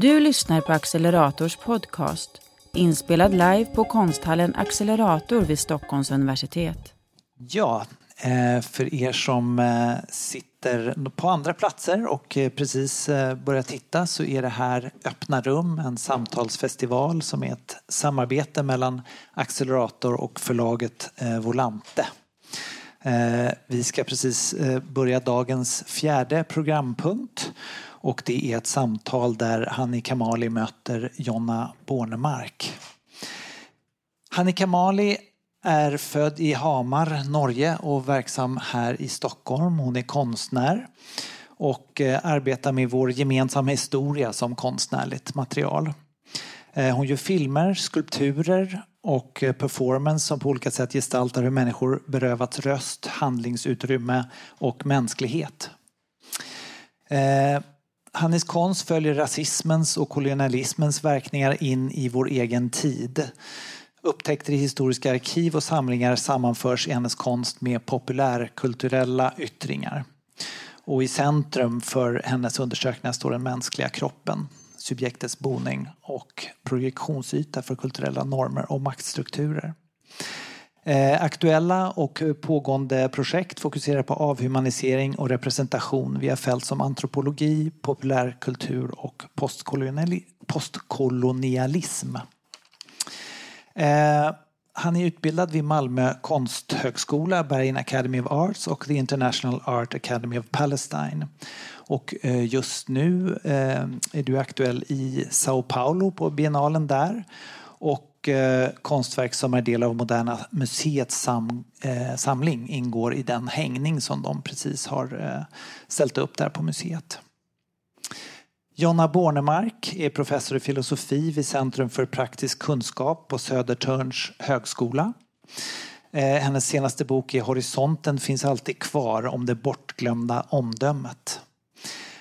Du lyssnar på Accelerators podcast, inspelad live på konsthallen Accelerator vid Stockholms universitet. Ja, eh, för er som eh, sitter på andra platser och eh, precis börjar titta så är det här Öppna rum, en samtalsfestival som är ett samarbete mellan Accelerator och förlaget Volante. Vi ska precis börja dagens fjärde programpunkt och det är ett samtal där Hanni Kamali möter Jonna Bornemark. Hanni Kamali är född i Hamar, Norge och verksam här i Stockholm. Hon är konstnär och eh, arbetar med vår gemensamma historia som konstnärligt material. Eh, hon gör filmer, skulpturer och eh, performance som på olika sätt gestaltar hur människor berövats röst, handlingsutrymme och mänsklighet. Hannes konst följer rasismens och kolonialismens verkningar in i vår egen tid. Upptäckter i historiska arkiv och samlingar sammanförs i hennes konst med populärkulturella yttringar. Och i centrum för hennes undersökningar står den mänskliga kroppen, subjektets boning och projektionsyta för kulturella normer och maktstrukturer. Eh, aktuella och pågående projekt fokuserar på avhumanisering och representation via fält som antropologi, populärkultur och postkolonialism. Eh, han är utbildad vid Malmö konsthögskola, Bergen Academy of Arts och The International Art Academy of Palestine. Och eh, just nu är du aktuell i Sao Paulo på biennalen där. Och Eh, konstverk som är del av Moderna Museets sam, eh, samling ingår i den hängning som de precis har eh, ställt upp där på museet. Jonna Bornemark är professor i filosofi vid Centrum för praktisk kunskap på Södertörns högskola. Eh, hennes senaste bok är Horisonten finns alltid kvar om det bortglömda omdömet.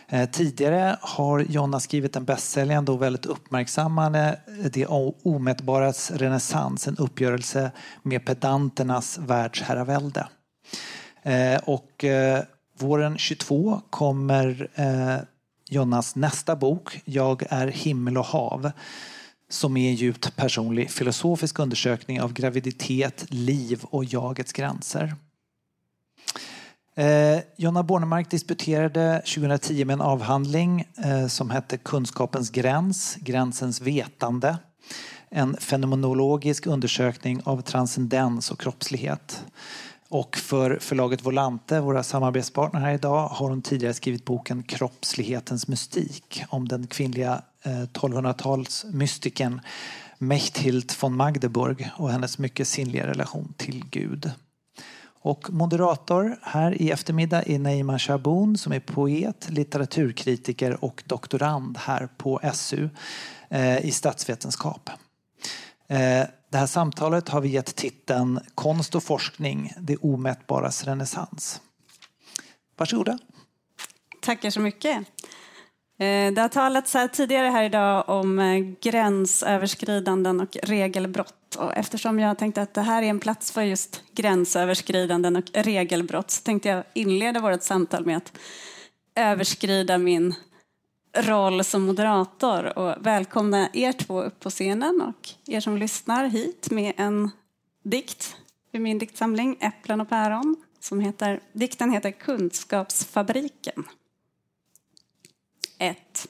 Eh, tidigare har Jonna skrivit en bästsäljande och väldigt uppmärksammade Det omätbaras renässans, en uppgörelse med pedanternas världsherravälde. Eh, och eh, våren 22 kommer Jonnas nästa bok, Jag är himmel och hav, som är en djupt personlig filosofisk undersökning av graviditet, liv och jagets gränser. Eh, Jonna Bornemark disputerade 2010 med en avhandling eh, som hette Kunskapens gräns, gränsens vetande. En fenomenologisk undersökning av transcendens och kroppslighet. Och för förlaget Volante, våra samarbetspartner här idag, har hon tidigare skrivit boken Kroppslighetens mystik om den kvinnliga eh, 1200-talsmystikern Mechthild von Magdeburg och hennes mycket sinnliga relation till Gud. Och moderator här i eftermiddag är Neima Shaboun som är poet, litteraturkritiker och doktorand här på SU eh, i statsvetenskap. Eh, det här samtalet har vi gett titeln Konst och forskning, det omätbaras renässans. Varsågoda. Tackar så mycket. Eh, det har talats här tidigare här idag om eh, gränsöverskridanden och regelbrott och eftersom jag tänkte att det här är en plats för just gränsöverskridanden och regelbrott så tänkte jag inleda vårt samtal med att överskrida min roll som moderator och välkomna er två upp på scenen och er som lyssnar hit med en dikt ur min diktsamling Äpplen och päron som heter, dikten heter Kunskapsfabriken. 1.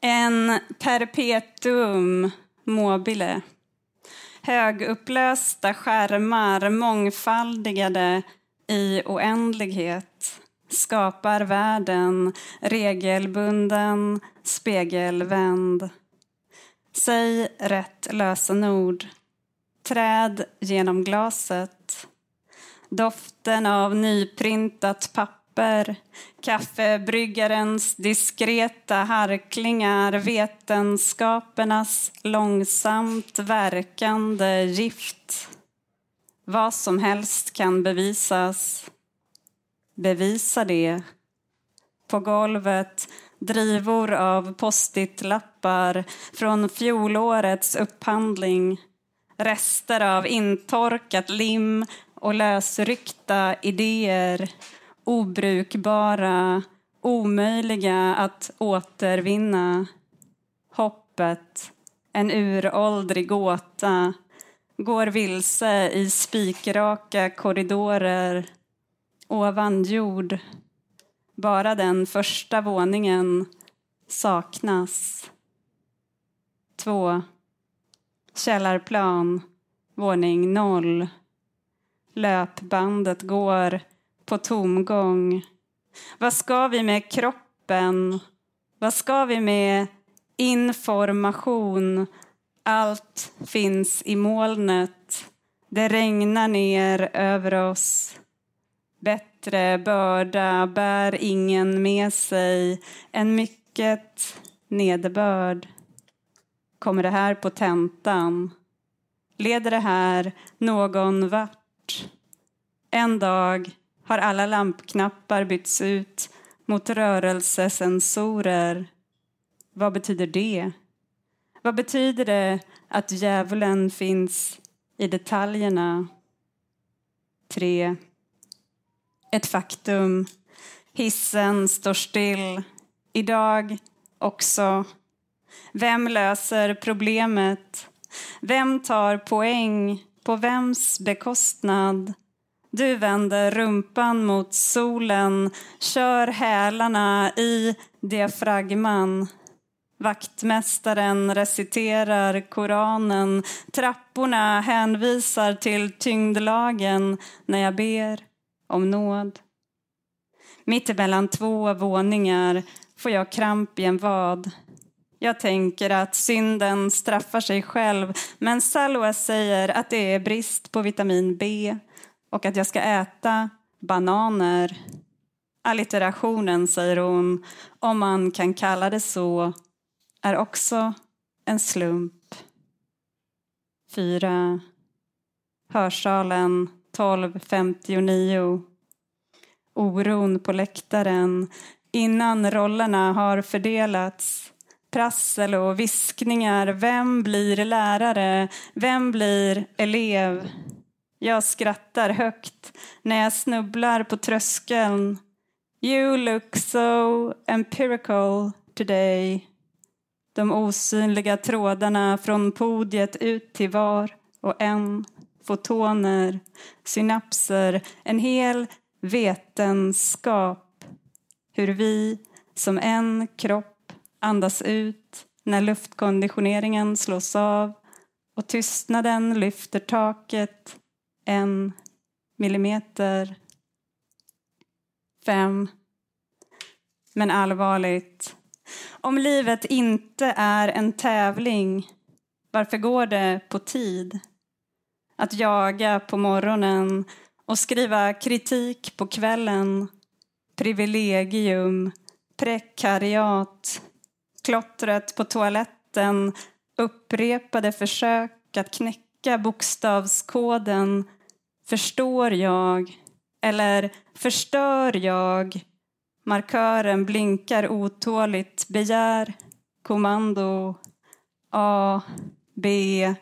En perpetuum mobile högupplösta skärmar mångfaldigade i oändlighet skapar världen regelbunden, spegelvänd. Säg rätt lösenord. Träd genom glaset. Doften av nyprintat papper papper, kaffebryggarens diskreta harklingar, vetenskapernas långsamt verkande gift. Vad som helst kan bevisas. Bevisa det. På golvet drivor av postitlappar från fjolårets upphandling. Rester av intorkat lim och lösryckta idéer obrukbara, omöjliga att återvinna. hoppet, en uråldrig gåta, går vilse i spikraka korridorer ovan jord. Bara den första våningen saknas. 2. Källarplan, våning 0. Löpbandet går på tomgång. Vad ska vi med kroppen? Vad ska vi med information? Allt finns i molnet. Det regnar ner över oss. Bättre börda bär ingen med sig än mycket nederbörd. Kommer det här på tentan? Leder det här någon vart? En dag har alla lampknappar bytts ut mot rörelsesensorer. Vad betyder det? Vad betyder det att djävulen finns i detaljerna? 3. Ett faktum. Hissen står still. Idag också. Vem löser problemet? Vem tar poäng? På vems bekostnad? Du vänder rumpan mot solen, kör hälarna i diafragman. Vaktmästaren reciterar Koranen. Trapporna hänvisar till tyngdlagen när jag ber om nåd. Mittemellan två våningar får jag kramp i en vad. Jag tänker att synden straffar sig själv men Salwa säger att det är brist på vitamin B och att jag ska äta bananer. Allitterationen, säger hon, om man kan kalla det så, är också en slump. Fyra. Hörsalen 12.59. Oron på läktaren innan rollerna har fördelats. Prassel och viskningar. Vem blir lärare? Vem blir elev? Jag skrattar högt när jag snubblar på tröskeln. You look so empirical today. De osynliga trådarna från podiet ut till var och en. Fotoner, synapser, en hel vetenskap. Hur vi som en kropp andas ut när luftkonditioneringen slås av och tystnaden lyfter taket en millimeter. Fem. Men allvarligt. Om livet inte är en tävling, varför går det på tid? Att jaga på morgonen och skriva kritik på kvällen. Privilegium, prekariat, klottret på toaletten, upprepade försök att knäcka bokstavskoden. Förstår jag? Eller förstör jag? Markören blinkar otåligt, begär kommando A, B,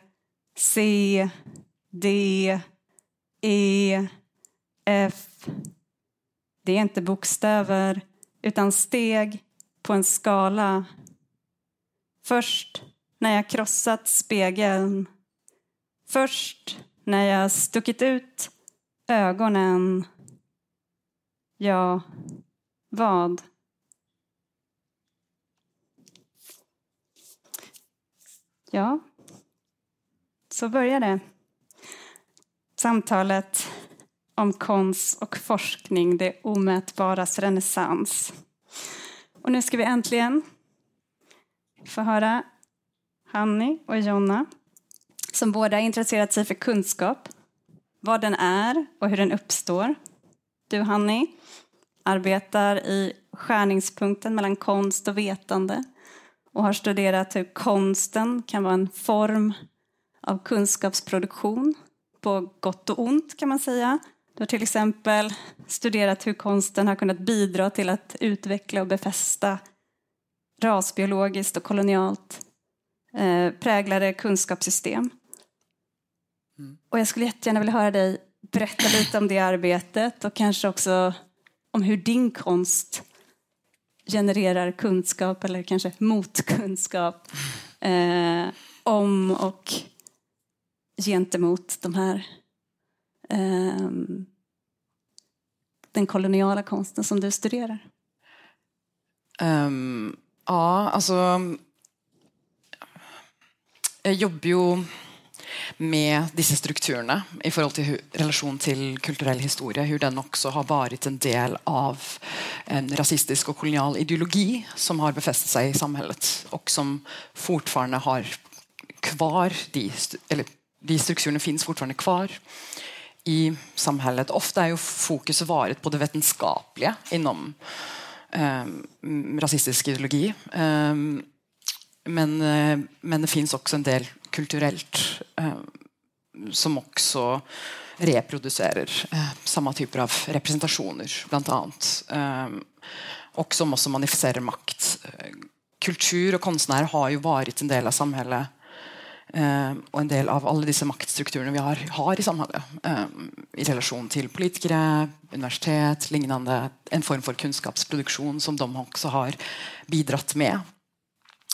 C, D, E, F. Det är inte bokstäver, utan steg på en skala. Först när jag krossat spegeln. Först när jag stuckit ut ögonen. Ja, vad? Ja, så börjar det. Samtalet om konst och forskning, det omätbaras renässans. Och nu ska vi äntligen få höra Hanni och Jonna som båda intresserat sig för kunskap, vad den är och hur den uppstår. Du, Hanni, arbetar i skärningspunkten mellan konst och vetande och har studerat hur konsten kan vara en form av kunskapsproduktion på gott och ont kan man säga. Du har till exempel studerat hur konsten har kunnat bidra till att utveckla och befästa rasbiologiskt och kolonialt eh, präglade kunskapssystem. Och jag skulle jättegärna vilja höra dig berätta lite om det arbetet och kanske också om hur din konst genererar kunskap eller kanske motkunskap eh, om och gentemot de här eh, den koloniala konsten som du studerar? Um, ja, alltså... Jag jobbar ju med disse strukturene i forhold til relasjon til kulturell historie, hur den också har varit en del av en rasistisk och kolonial ideologi som har befäst sig i samhället och som fortfarande har kvar de, eller de strukturerna finns fortfarande kvar i samhället. Ofta är ju fokuset varit på det vetenskapliga inom um, rasistisk ideologi. Um, men, eh, men det finns också en del kulturellt eh, som också reproducerar eh, samma typer av representationer, bland annat. Eh, och som också manifesterar makt. Eh, kultur och konstnärer har ju varit en del av samhället eh, och en del av alla dessa maktstrukturer vi har, har i samhället eh, i relation till politiker, universitet, liknande. En form för kunskapsproduktion som de också har bidragit med.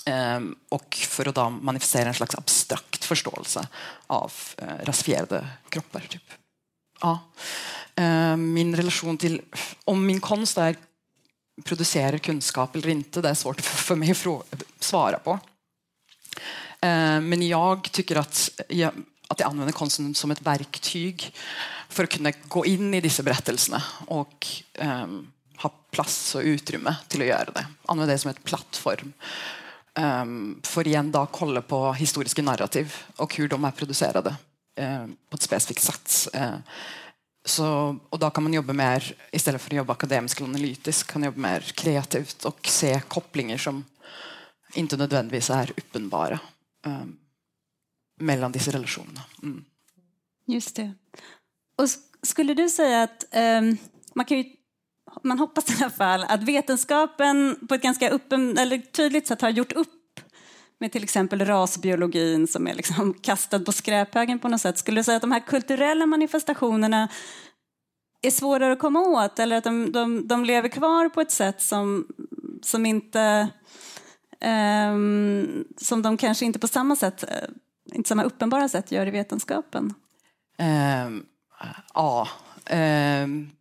Ehm, och för att då manifestera en slags abstrakt förståelse av eh, rasifierade kroppar. Typ. Ja. Ehm, min relation till om min konst är producerar kunskap eller inte, det är svårt för mig att svara på. Ehm, men jag tycker att jag, att jag använder konsten som ett verktyg för att kunna gå in i dessa berättelserna och um, ha plats och utrymme till att göra det. Använda det som ett plattform Ehm, för igen då kolla på historiska narrativ och hur de är producerade ehm, på ett specifikt sätt. Uh, eh, så, och då kan man jobba mer, istället för att jobba akademiskt och analytiskt, kan jobba mer kreativt och se kopplingar som inte nödvändigtvis är uppenbara um, ehm, mellan dessa relationerna. Mm. Just det. Och skulle du säga att um, man kan ju man hoppas i alla fall att vetenskapen på ett ganska uppen, eller tydligt sätt har gjort upp med till exempel rasbiologin som är liksom kastad på skräphögen på något sätt. Skulle du säga att de här kulturella manifestationerna är svårare att komma åt eller att de, de, de lever kvar på ett sätt som, som inte um, som de kanske inte på samma sätt, eh, inte samma uppenbara sätt gör i vetenskapen? Um, ja, um,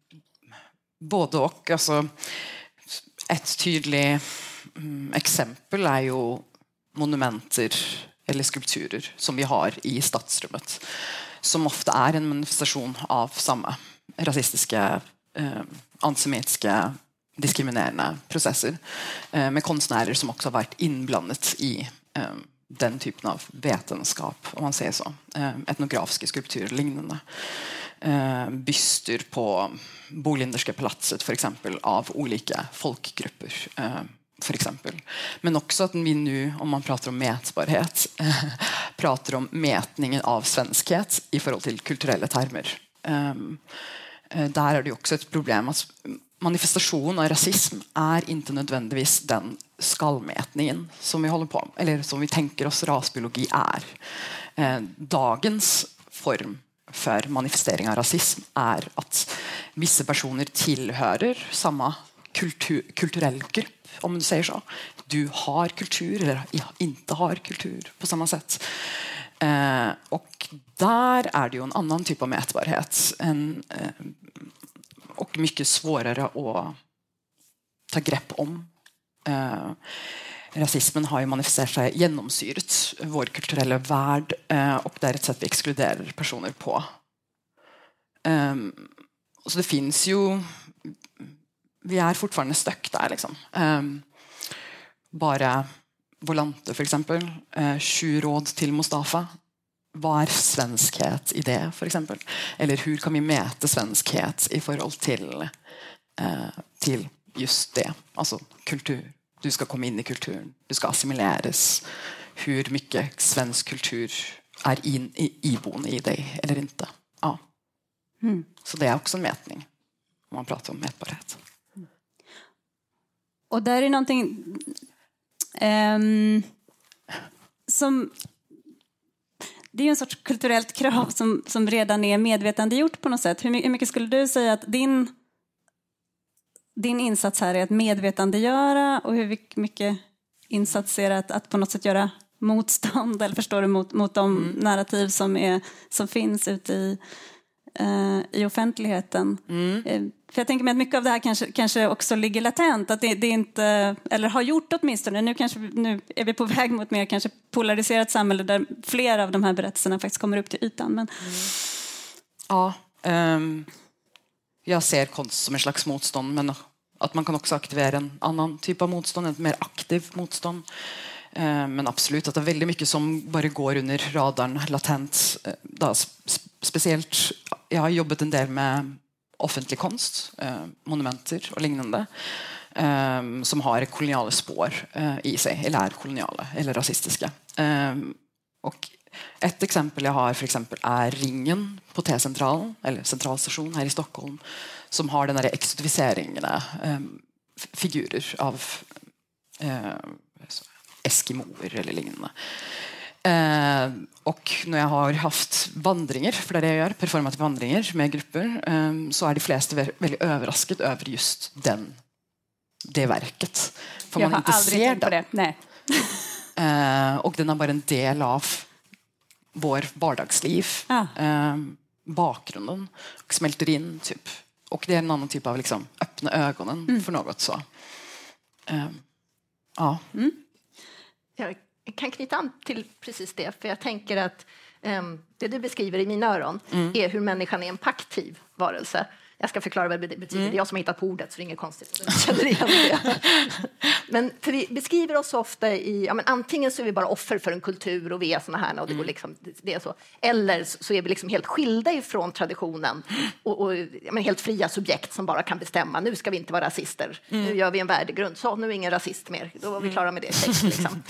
både och. Alltså, ett tydligt mm, exempel är ju monumenter eller skulpturer som vi har i stadsrummet som ofta är en manifestation av samma rasistiska, eh, antisemitiska, diskriminerande processer eh, med konstnärer som också har varit inblandat i eh, den typen av vetenskap, om man säger så. Eh, etnografiska skulpturer och liknande eh, Eh, byster på Bolinderska palatset för exempel av olika folkgrupper. Eh, för exempel. Men också att vi nu, om man pratar om mätbarhet, eh, pratar om mätningen av svenskhet i förhållande till kulturella termer. Ehm, eh, där är det också ett problem att manifestation av rasism är inte nödvändigtvis den skallmätningen som vi håller på eller som vi tänker oss rasbiologi är. Eh, dagens form för manifestering av rasism är att vissa personer tillhör samma kultur, kulturell grupp, om du säger så. Du har kultur eller inte har kultur på samma sätt. Eh, och där är det ju en annan typ av mätbarhet en, eh, och mycket svårare att ta grepp om. Eh, rasismen har ju manifesterat sig genomsyrat vår kulturella värld eh, och det är ett sätt vi exkluderar personer på. Um, så det finns ju... Vi är fortfarande stuck där. Liksom. Um, bara Volante, för exempel. Uh, Sju råd till Mustafa. Vad är svenskhet i det, för exempel? Eller hur kan vi mäta svenskhet i förhållande till, uh, till just det, alltså kultur? Du ska komma in i kulturen, du ska assimileras. Hur mycket svensk kultur är in, i, iboende i dig eller inte. Ja. Mm. Så det är också en mätning, om man pratar om mätbarhet. Och där är någonting um, som... Det är en sorts kulturellt krav som, som redan är medvetandegjort på något sätt. Hur mycket skulle du säga att din din insats här är att medvetandegöra och hur mycket insats är det att, att på något sätt göra motstånd, eller förstår du, mot, mot de mm. narrativ som, är, som finns ute i, eh, i offentligheten. Mm. Eh, för jag tänker mig att mycket av det här kanske, kanske också ligger latent, att det, det inte, eller har gjort åtminstone. Nu, kanske, nu är vi på väg mot mer kanske polariserat samhälle där flera av de här berättelserna faktiskt kommer upp till ytan. Men... Mm. Ja, um, jag ser konst som en slags motstånd, men att man kan också aktivera en annan typ av motstånd, ett mer aktivt motstånd. Eh, men absolut att det är väldigt mycket som bara går under radarn latent. Eh, speciellt, jag har jobbat en del med offentlig konst, eh, monumenter och liknande som har koloniala spår i sig, eller är koloniala eller rasistiska. och ett exempel jag har för exempel är Ringen på T-centralen, eller centralstation här i Stockholm, som har den här exotifieringen, figurer av eskimoer eller liknande. Eh, och när jag har haft vandringar, för det är det jag gör, performativa vandringar med grupper, eh, så är de flesta väldigt överraskade över just den, det verket. För jag man har inte aldrig tänkt på det. Nej. Eh, och den är bara en del av vår vardagsliv. Ah. Eh, bakgrunden och smälter in. Typ. Och det är en annan typ av liksom, öppna ögonen mm. för något. så. Eh, ja. Mm. Jag kan knyta an till precis det, för jag tänker att um, det du beskriver i mina öron mm. är hur människan är en paktiv varelse. Jag ska förklara vad det betyder. Mm. Det är jag som har hittat på ordet, så det är inget konstigt. Jag känner igen det. men för vi beskriver oss ofta i... Ja, men antingen så är vi bara offer för en kultur och vi är såna här och det går mm. liksom, det är så. Eller så är vi liksom helt skilda ifrån traditionen och, och ja, men helt fria subjekt som bara kan bestämma. Nu ska vi inte vara rasister. Mm. Nu gör vi en värdegrund. Så, nu är ingen rasist mer. Då var vi mm. klara med det. Text, liksom.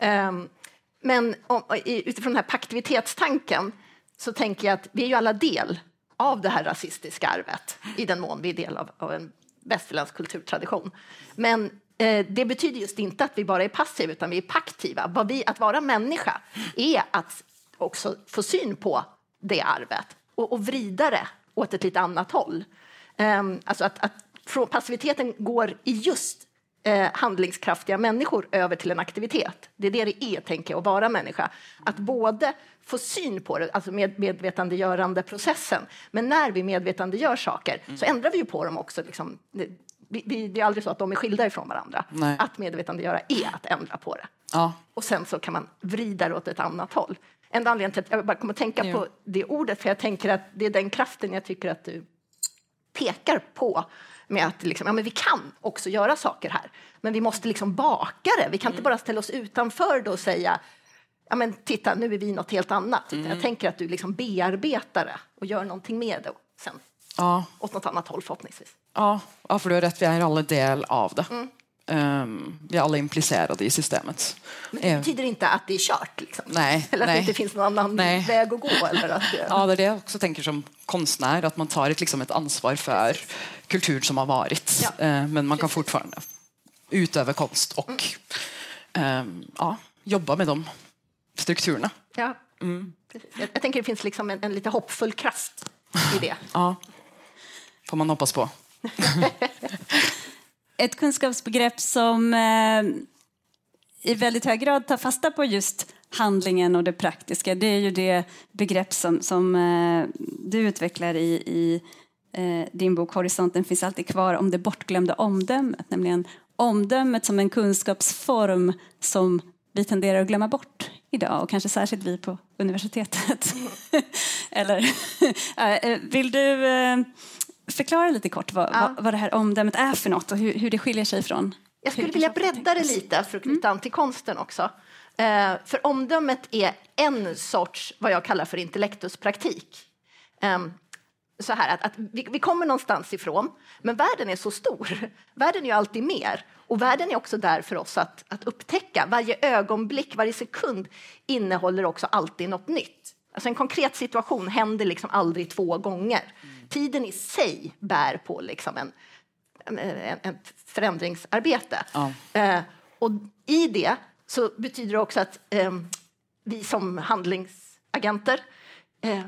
um, men om, utifrån den här paktivitetstanken så tänker jag att vi är ju alla del av det här rasistiska arvet i den mån vi är del av, av en västerländsk kulturtradition. Men eh, det betyder just inte att vi bara är passiva, utan vi är paktiva. Vad vi, att vara människa är att också få syn på det arvet och, och vrida det åt ett lite annat håll. Um, alltså att, att från passiviteten går i just eh, handlingskraftiga människor över till en aktivitet. Det är det det är, tänker jag, att vara människa. Att både få syn på det, alltså med medvetandegörande processen, men när vi medvetandegör saker mm. så ändrar vi ju på dem också. Liksom, det, vi, det är aldrig så att de är skilda ifrån varandra. Nej. Att medvetandegöra är att ändra på det. Ja. Och sen så kan man vrida det åt ett annat håll. En anledning till att jag bara kommer att tänka jo. på det ordet, för jag tänker att det är den kraften jag tycker att du pekar på med att liksom, ja, men vi kan också göra saker här. Men vi måste liksom baka det. Vi kan mm. inte bara ställa oss utanför och säga ja, men titta, nu är vi något helt annat. Mm. Jag tänker att du liksom bearbetar det och gör någonting med det sen. Ja. Åt något annat håll förhoppningsvis. Ja, ja för du har rätt, vi är alla del av det. Mm. Um, vi är alla implicerade i systemet. Men det betyder inte att det är kört? Liksom. Nej, eller att nej. det inte finns någon annan nej. väg att gå? Eller att det... Ja, det är det jag också tänker som konstnär, att man tar ett, liksom ett ansvar för kultur som har varit. Ja. Uh, men man kan fortfarande utöva konst och mm. um, ja, jobba med de strukturerna. Ja. Mm. Jag, jag, tänker det finns liksom en, en lite hoppfull kraft i det. Ja, får man hoppas på. Ett kunskapsbegrepp som eh, i väldigt hög grad tar fasta på just handlingen och det praktiska, det är ju det begrepp som, som eh, du utvecklar i, i eh, din bok Horisonten finns alltid kvar om det bortglömda omdömet, nämligen omdömet som en kunskapsform som vi tenderar att glömma bort idag och kanske särskilt vi på universitetet. Eller, eh, vill du eh, förklara lite kort vad, ja. vad, vad det här omdömet är för något och hur, hur det skiljer sig från jag skulle vilja bredda det lite för att knyta an till konsten också. Eh, för omdömet är en sorts, vad jag kallar för intellektuspraktik. Eh, så här att, att vi, vi, kommer någonstans ifrån, men världen är så stor. Världen är alltid mer. Och världen är också där för oss att, att upptäcka. Varje ögonblick, varje sekund innehåller också alltid något nytt. Alltså en konkret situation händer liksom aldrig två gånger. Mm. Tiden i sig bär på liksom en, en, en förändringsarbete. Ja. Eh, och i det så betyder det också att eh, vi som handlingsagenter eh,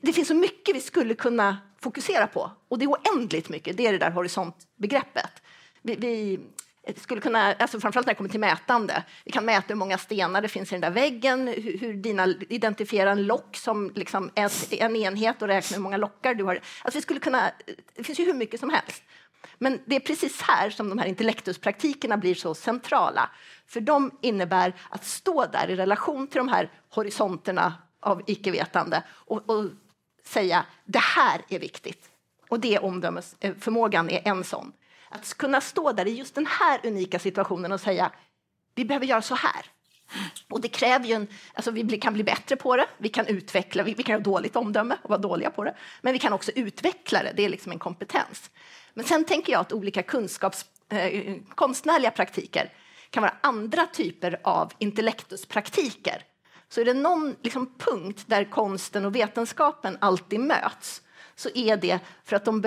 det finns så mycket vi skulle kunna fokusera på och det är oändligt mycket. Det är det där horisontbegreppet. Vi, vi Eh, skulle kunna, alltså framförallt när det kommer till mätande. Vi kan mäta hur många stenar det finns i den där väggen, hur, hur dina identifiera en lock som liksom en, en enhet och räkna hur många lockar du har. Alltså vi skulle kunna, det finns ju hur mycket som helst. Men det är precis här som de här intellektuspraktikerna blir så centrala. För de innebär att stå där i relation till de här horisonterna av icke-vetande och, och säga det här är viktigt. Och det omdömesförmågan eh, är en sån. Att kunna stå där i just den här unika situationen och säga vi behöver göra så här. Och det kräver ju en, alltså vi kan bli bättre på det, vi kan utveckla, vi, vi kan ha dåligt omdöme och vara dåliga på det, men vi kan också utveckla det, det är liksom en kompetens. Men sen tänker jag att olika kunskaps, eh, konstnärliga praktiker kan vara andra typer av intellektuspraktiker. Så är det någon liksom, punkt där konsten och vetenskapen alltid möts så är det för att de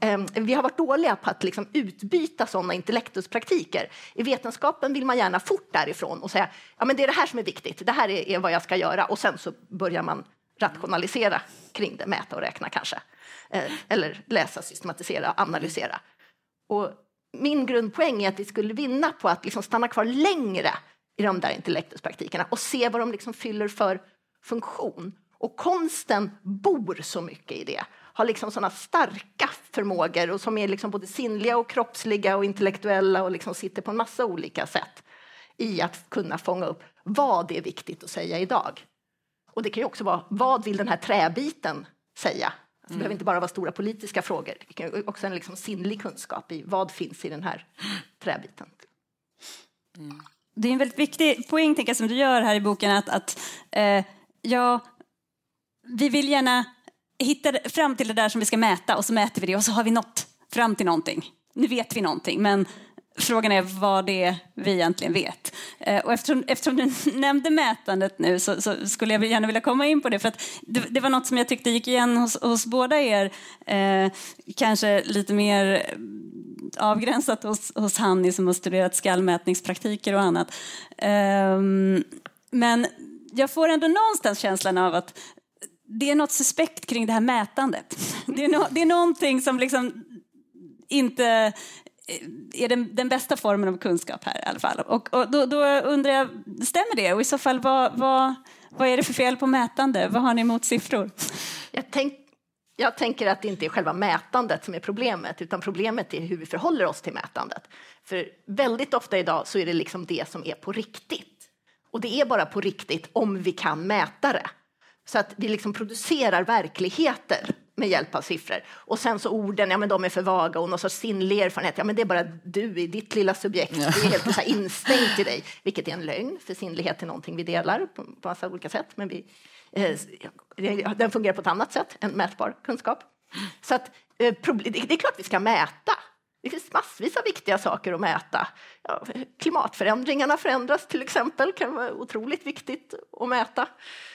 eh, vi har varit dåliga på att liksom utbyta sådana intellektuspraktiker. I vetenskapen vill man gärna fort därifrån och säga ja, men det är det här som är viktigt, det här är, är vad jag ska göra och sen så börjar man rationalisera kring det, mäta och räkna kanske. Eh, eller läsa, systematisera, analysera. Och min grundpoäng är att vi skulle vinna på att liksom stanna kvar längre i de där intellektuspraktikerna och se vad de liksom fyller för funktion. Och konsten bor så mycket i det har liksom såna starka förmågor och som är liksom både sinnliga och kroppsliga och intellektuella och liksom sitter på en massa olika sätt i att kunna fånga upp vad det är viktigt att säga idag. Och det kan ju också vara vad vill den här träbiten säga? Det mm. behöver inte bara vara stora politiska frågor. Det kan också en liksom sinnlig kunskap i vad finns i den här träbiten. Mm. Det är en väldigt viktig poäng tänker jag, som du gör här i boken att, att eh, ja, vi vill gärna hittar fram till det där som vi ska mäta och så mäter vi det och så har vi nått fram till någonting. Nu vet vi någonting men frågan är vad det är vi egentligen vet. Eh, och eftersom, eftersom du nämnde mätandet nu så, så, skulle jag gärna vilja komma in på det för att det, det var något som jag tyckte gick igen hos, hos båda er. Eh, kanske lite mer eh, avgränsat hos, hos Hanni som har studerat skallmätningspraktiker och annat. Eh, men jag får ändå någonstans känslan av att det är något suspekt kring det här mätandet. Det är, no, det är någonting som liksom inte eh, är den, den, bästa formen av kunskap här i alla fall. Och, och då, då, undrar jag, stämmer det? Och i så fall, vad, vad, vad är det för fel på mätande? Vad har ni emot siffror? Jag, tänk, jag tänker att det inte är själva mätandet som är problemet, utan problemet är hur vi förhåller oss till mätandet. För väldigt ofta idag så är det liksom det som är på riktigt. Och det är bara på riktigt om vi kan mäta det. Så att vi liksom producerar verkligheter med hjälp av siffror. Och sen så orden, ja men de är för vaga och någon sorts sinnlig erfarenhet, ja men det är bara du i ditt lilla subjekt, det är helt så instängt i dig. Vilket är en lögn, för sinnlighet är någonting vi delar på, på massa olika sätt. Men vi, eh, den fungerar på ett annat sätt än mätbar kunskap. Så att, eh, det är klart vi ska mäta. Det finns massvis av viktiga saker att mäta. Ja, klimatförändringarna förändras till exempel, kan vara otroligt viktigt att mäta.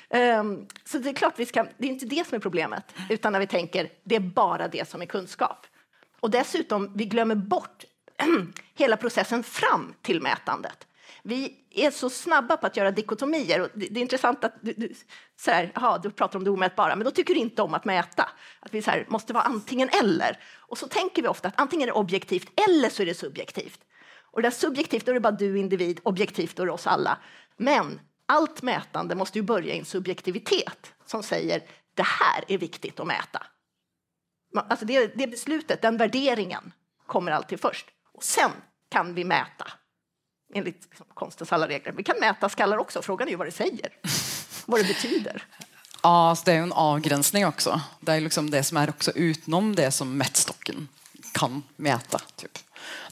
Um, så det är klart, vi ska, det är inte det som är problemet, utan när vi tänker det är bara det som är kunskap. Och dessutom, vi glömmer bort hela processen fram till mätandet. Vi är så snabba på att göra dikotomier. Och det, det är intressant att du, du, så här, aha, du pratar om det omätbara, men då tycker du inte om att mäta. Att vi så här, måste vara antingen eller. Och så tänker vi ofta att antingen är det objektivt eller så är det subjektivt. Och det där subjektivt, då är det bara du individ, objektivt, då är det oss alla. Men allt mätande måste ju börja i en subjektivitet som säger det här är viktigt att mäta. Alltså det, det beslutet, den värderingen, kommer alltid först. Och sen kan vi mäta enligt liksom, konstens alla regler. Vi kan mäta skallar också, frågan är ju vad det säger, vad det betyder. Ja, det är ju en avgränsning också. Det är liksom det som är också utom det som mätstocken kan mäta. Typ.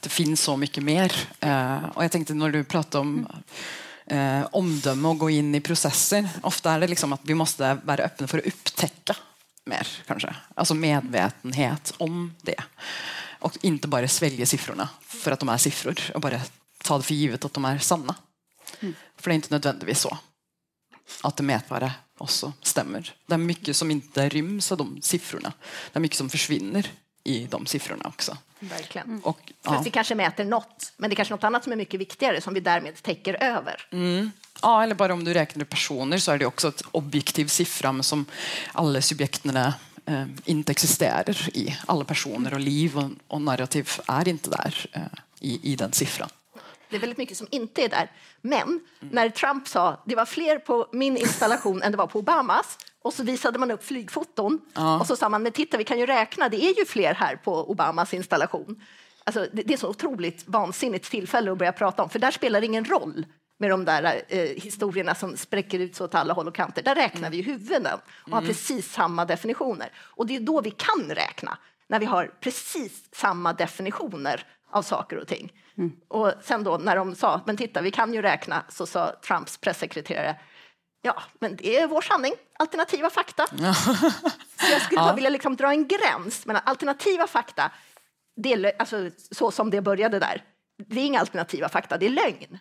Det finns så mycket mer. Eh, och jag tänkte när du pratade om eh, omdöme och gå in i processer. Ofta är det liksom att vi måste vara öppna för att upptäcka mer, kanske. Alltså medvetenhet om det. Och inte bara svälja siffrorna för att de är siffror och bara ta det för givet att de är sanna. Mm. För det är inte nödvändigtvis så att det mätbara också stämmer. Det är mycket som inte ryms av de siffrorna. Det är mycket som försvinner i de siffrorna också. Verkligen. Mm. Och, ja. För vi kanske mäter något, men det är kanske något annat som är mycket viktigare som vi därmed täcker över. Mm. Ja, eller bara om du räknar personer så är det också ett objektiv siffra men som alla subjekten eh, inte existerar i. Alla personer och liv och, och narrativ är inte där. Eh, i, i den siffran. Det är väldigt mycket som inte är där. Men när Trump sa det var fler på min installation än det var på Obamas och så visade man upp flygfoton Ja. och så sa man men titta vi kan ju räkna, det är ju fler här på Obamas installation. Alltså, det, det är så otroligt vansinnigt tillfälle att börja prata om för där spelar det ingen roll med de där eh, historierna som spräcker ut så åt alla håll och kanter. Där räknar vi ju huvuden och har precis samma definitioner. Och det är då vi kan räkna, när vi har precis samma definitioner av saker och ting. Och sen då när de sa, men titta vi kan ju räkna, så sa Trumps pressekreterare, ja men det är vår sanning, alternativa fakta. Så jag skulle bara vilja liksom dra en gräns mellan alternativa fakta, det är, alltså, så som det började där, det är inga alternativa fakta, det är lögn.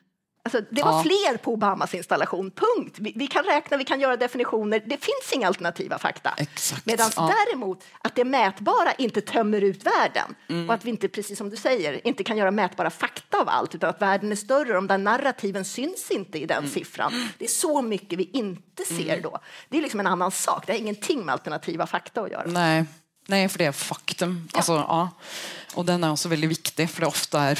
Alltså, det var Ja. fler på Obamas installation, punkt. Vi, vi kan räkna, vi kan göra definitioner, det finns inga alternativa fakta. Medan ja. däremot att det mätbara inte tömmer ut världen Mm. och att vi inte, precis som du säger, inte kan göra mätbara fakta av allt utan att världen är större, de där narrativen syns inte i den Mm. siffran. Det är så mycket vi inte ser då. Det är liksom en annan sak, det har ingenting med alternativa fakta att göra. Nej, nej för det är faktum. Alltså, ja. Och den är också väldigt viktig, för det ofta är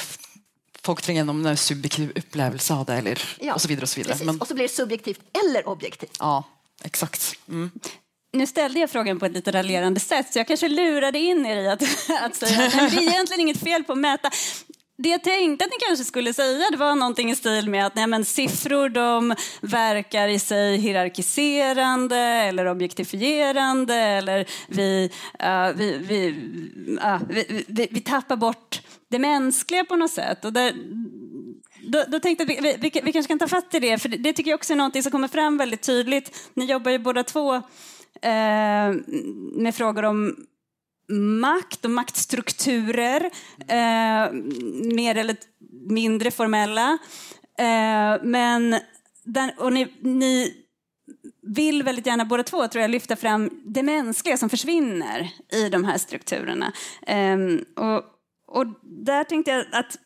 folk tränger igenom en subjektiv upplevelse av det, eller, Ja, och så vidare. Och så vidare. Precis. Men, Och så blir det subjektivt eller objektivt. ja, exakt. Mm. Nu ställde jag frågan på ett lite raljerande sätt så jag kanske lurade in er i att, att säga att det är egentligen inget fel på att mäta. Det jag tänkte att ni kanske skulle säga det var någonting i stil med att nej, men siffror de verkar i sig hierarkiserande eller objektifierande eller vi, uh, vi, vi, uh, vi, vi, vi tappar bort det mänskliga på något sätt. Och där, då, då tänkte jag vi, vi, vi kanske kan ta fatt i det, för det, det tycker jag också är någonting som kommer fram väldigt tydligt. Ni jobbar ju båda två eh, med frågor om makt och maktstrukturer, eh, mer eller mindre formella. Eh, men den, och ni, ni vill väldigt gärna båda två tror jag lyfta fram det mänskliga som försvinner i de här strukturerna. Eh, och, och där tänkte jag att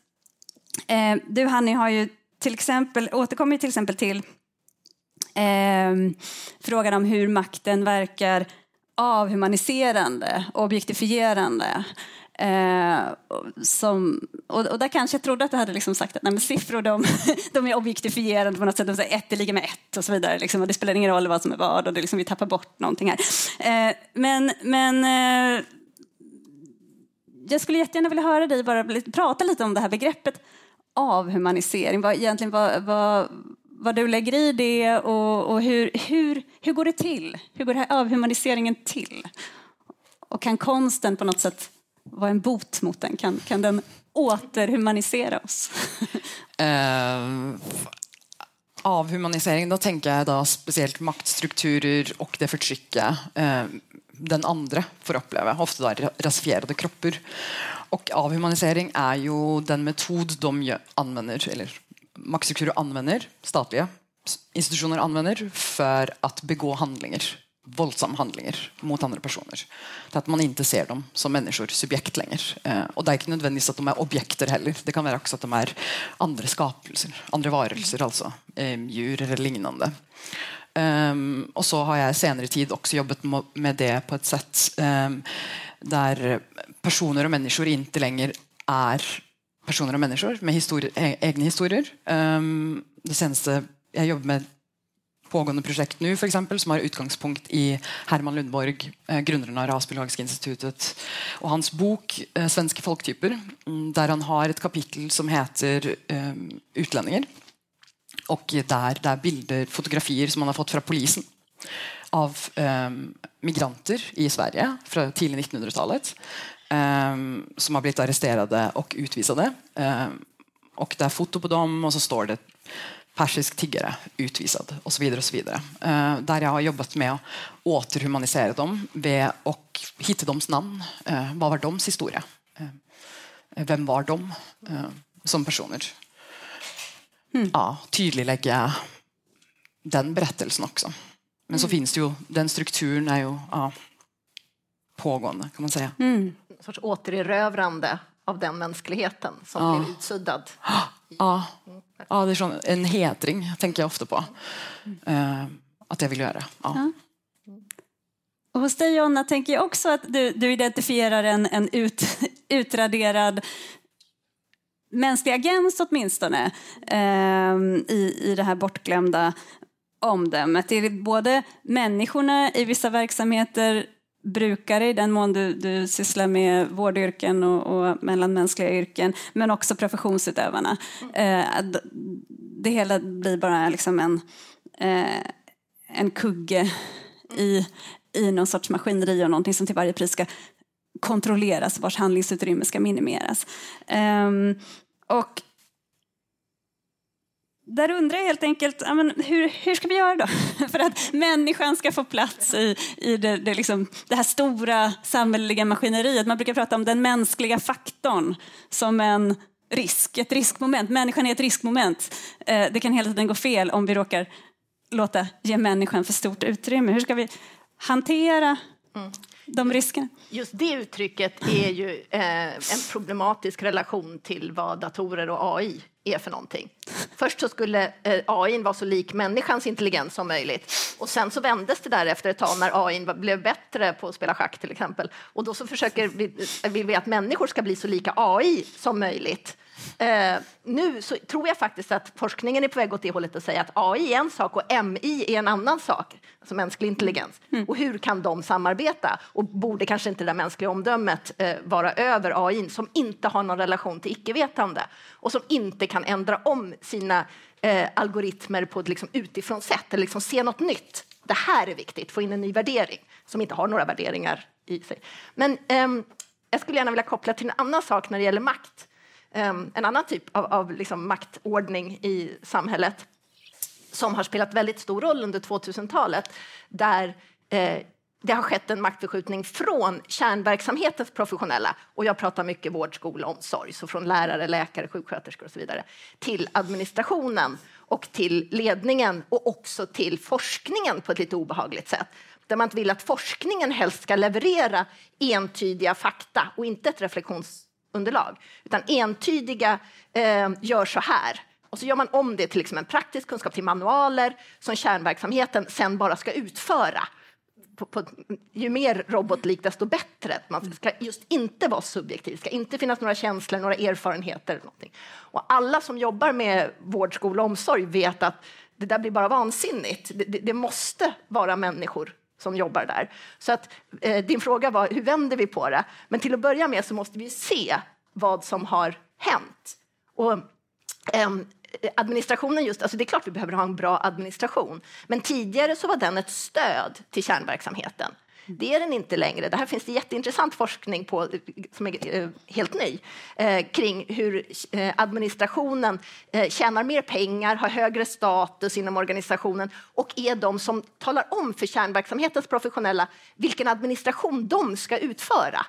eh, du Hanni har ju till exempel, återkommer till exempel till ehm, frågan om hur makten verkar avhumaniserande, objektifierande. Eh, som, och, och där kanske jag trodde att du hade liksom sagt att nej, men siffror de, de är objektifierande på något sätt. De säger ett är lika med ett och så vidare. Liksom, och det spelar ingen roll vad som är vad och det, liksom, vi tappar bort någonting här. Eh, men men eh, jag skulle jättegärna vilja höra dig bara prata lite om det här begreppet avhumanisering. Vad, egentligen vad, vad, vad du lägger i det och, och hur, hur, hur går det till? Hur går den här avhumaniseringen till? Och kan konsten på något sätt vara en bot mot den? Kan, kan den återhumanisera oss? uh, avhumanisering, då tänker jag då speciellt maktstrukturer och det förtrycket uh, den andra får uppleva, ofta då rasifierade kroppar. Och avhumanisering är ju den metod de använder, eller maktstrukturer använder, statliga institutioner använder för att begå handlingar, våldsamma handlingar mot andra personer. Så att man inte ser dem som människor, subjekt längre. Eh, och det är inte nödvändigtvis att de är objekter heller. Det kan vara också att de är andra skapelser, andra varelser, alltså eh, djur eller liknande. Um, ehm, och så har jag senare tid också jobbat med det på ett sätt um, där personer och människor inte längre är personer och människor med historier, egna historier. Ehm, det senaste jag jobbar med pågående projekt nu för exempel, som har utgångspunkt i Herman Lundborg, eh, grundaren av Rasbiologiska institutet, och hans bok eh, Svenska folktyper, mm, där han har ett kapitel som heter ehm, Utlänningar. Och där det är bilder, fotografier som han har fått från polisen av ehm, migranter i Sverige från tidigt 1900-talet som har blivit arresterade och utvisade. Eh, och det är foto på dem och så står det persisk tiggare utvisad och så vidare. och så vidare. Eh, där jag har jobbat med att återhumanisera dem ved att hitta deras namn. Vad var deras historia? Vem var de som personer? Ja, tydliglägga den berättelsen också. Men så finns det ju, den strukturen är ju ja, pågående kan man säga. En sorts återerövrande av den mänskligheten som Ja. blev utsuddad. Ja, ja det är sån, en hedring tänker jag ofta på. Eh, att jag vill göra. Ja. Och hos dig Jonna tänker jag också att du, du identifierar en, en ut, utraderad mänsklig agens åtminstone eh, i, i det här bortglömda omdömet. Det är både människorna i vissa verksamheter brukare i den mån du, du sysslar med vårdyrken och, och mellanmänskliga yrken, men också professionsutövarna. Eh, det hela blir bara liksom en, eh, en kugge i, i någon sorts maskineri och någonting som till varje pris ska kontrolleras, vars handlingsutrymme ska minimeras. Eh, och där undrar jag helt enkelt, men hur, hur ska vi göra då? För att människan ska få plats i, i det, det, liksom, det här stora samhälleliga maskineriet. Man brukar prata om den mänskliga faktorn som en risk, ett riskmoment. Människan är ett riskmoment. Eh, det kan hela tiden gå fel om vi råkar låta ge människan för stort utrymme. Hur ska vi hantera mm de riskerna? Just det uttrycket är ju eh, en problematisk relation till vad datorer och AI är för någonting. Först så skulle eh, AI vara så lik människans intelligens som möjligt och sen så vändes det där efter ett tag när AI blev bättre på att spela schack till exempel och då så försöker vi, vill vi att människor ska bli så lika AI som möjligt. Eh, nu så tror jag faktiskt att forskningen är på väg åt det hållet att säga att AI är en sak och MI är en annan sak, alltså mänsklig intelligens. Mm. Och hur kan de samarbeta? Och borde kanske inte det där mänskliga omdömet eh, vara över AI som inte har någon relation till icke-vetande och som inte kan ändra om sina eh, algoritmer på ett liksom utifrån sätt eller liksom se något nytt. Det här är viktigt, få in en ny värdering som inte har några värderingar i sig. Men ehm, jag skulle gärna vilja koppla till en annan sak när det gäller makt Ehm, en annan typ av, av liksom maktordning i samhället som har spelat väldigt stor roll under 2000-talet där eh, det har skett en maktförskjutning från kärnverksamhetens professionella, och jag pratar mycket vård, skola, omsorg, så från lärare, läkare, sjuksköterskor och så vidare, till administrationen och till ledningen och också till forskningen på ett lite obehagligt sätt. Där man vill att forskningen helst ska leverera entydiga fakta och inte ett reflektions underlag, utan entydiga eh, gör så här. Och så gör man om det till liksom en praktisk kunskap till manualer som kärnverksamheten sen bara ska utföra. På, på, ju mer robotlik, desto bättre. Man ska just inte vara subjektiv, ska inte finnas några känslor, några erfarenheter. Eller någonting. Och alla som jobbar med vård, skola och omsorg vet att det där blir bara vansinnigt. Det, det, det måste vara människor som jobbar där. Så att, eh, din fråga var hur vänder vi på det? Men till att börja med så måste vi se vad som har hänt. Och, eh, administrationen just, alltså det är klart vi behöver ha en bra administration, men tidigare så var den ett stöd till kärnverksamheten. Det är den inte längre. Det här finns det jätteintressant forskning på, som är eh, helt ny, eh, kring hur eh, administrationen tjänar mer pengar, har högre status inom organisationen och är de som talar om för kärnverksamhetens professionella vilken administration de ska utföra.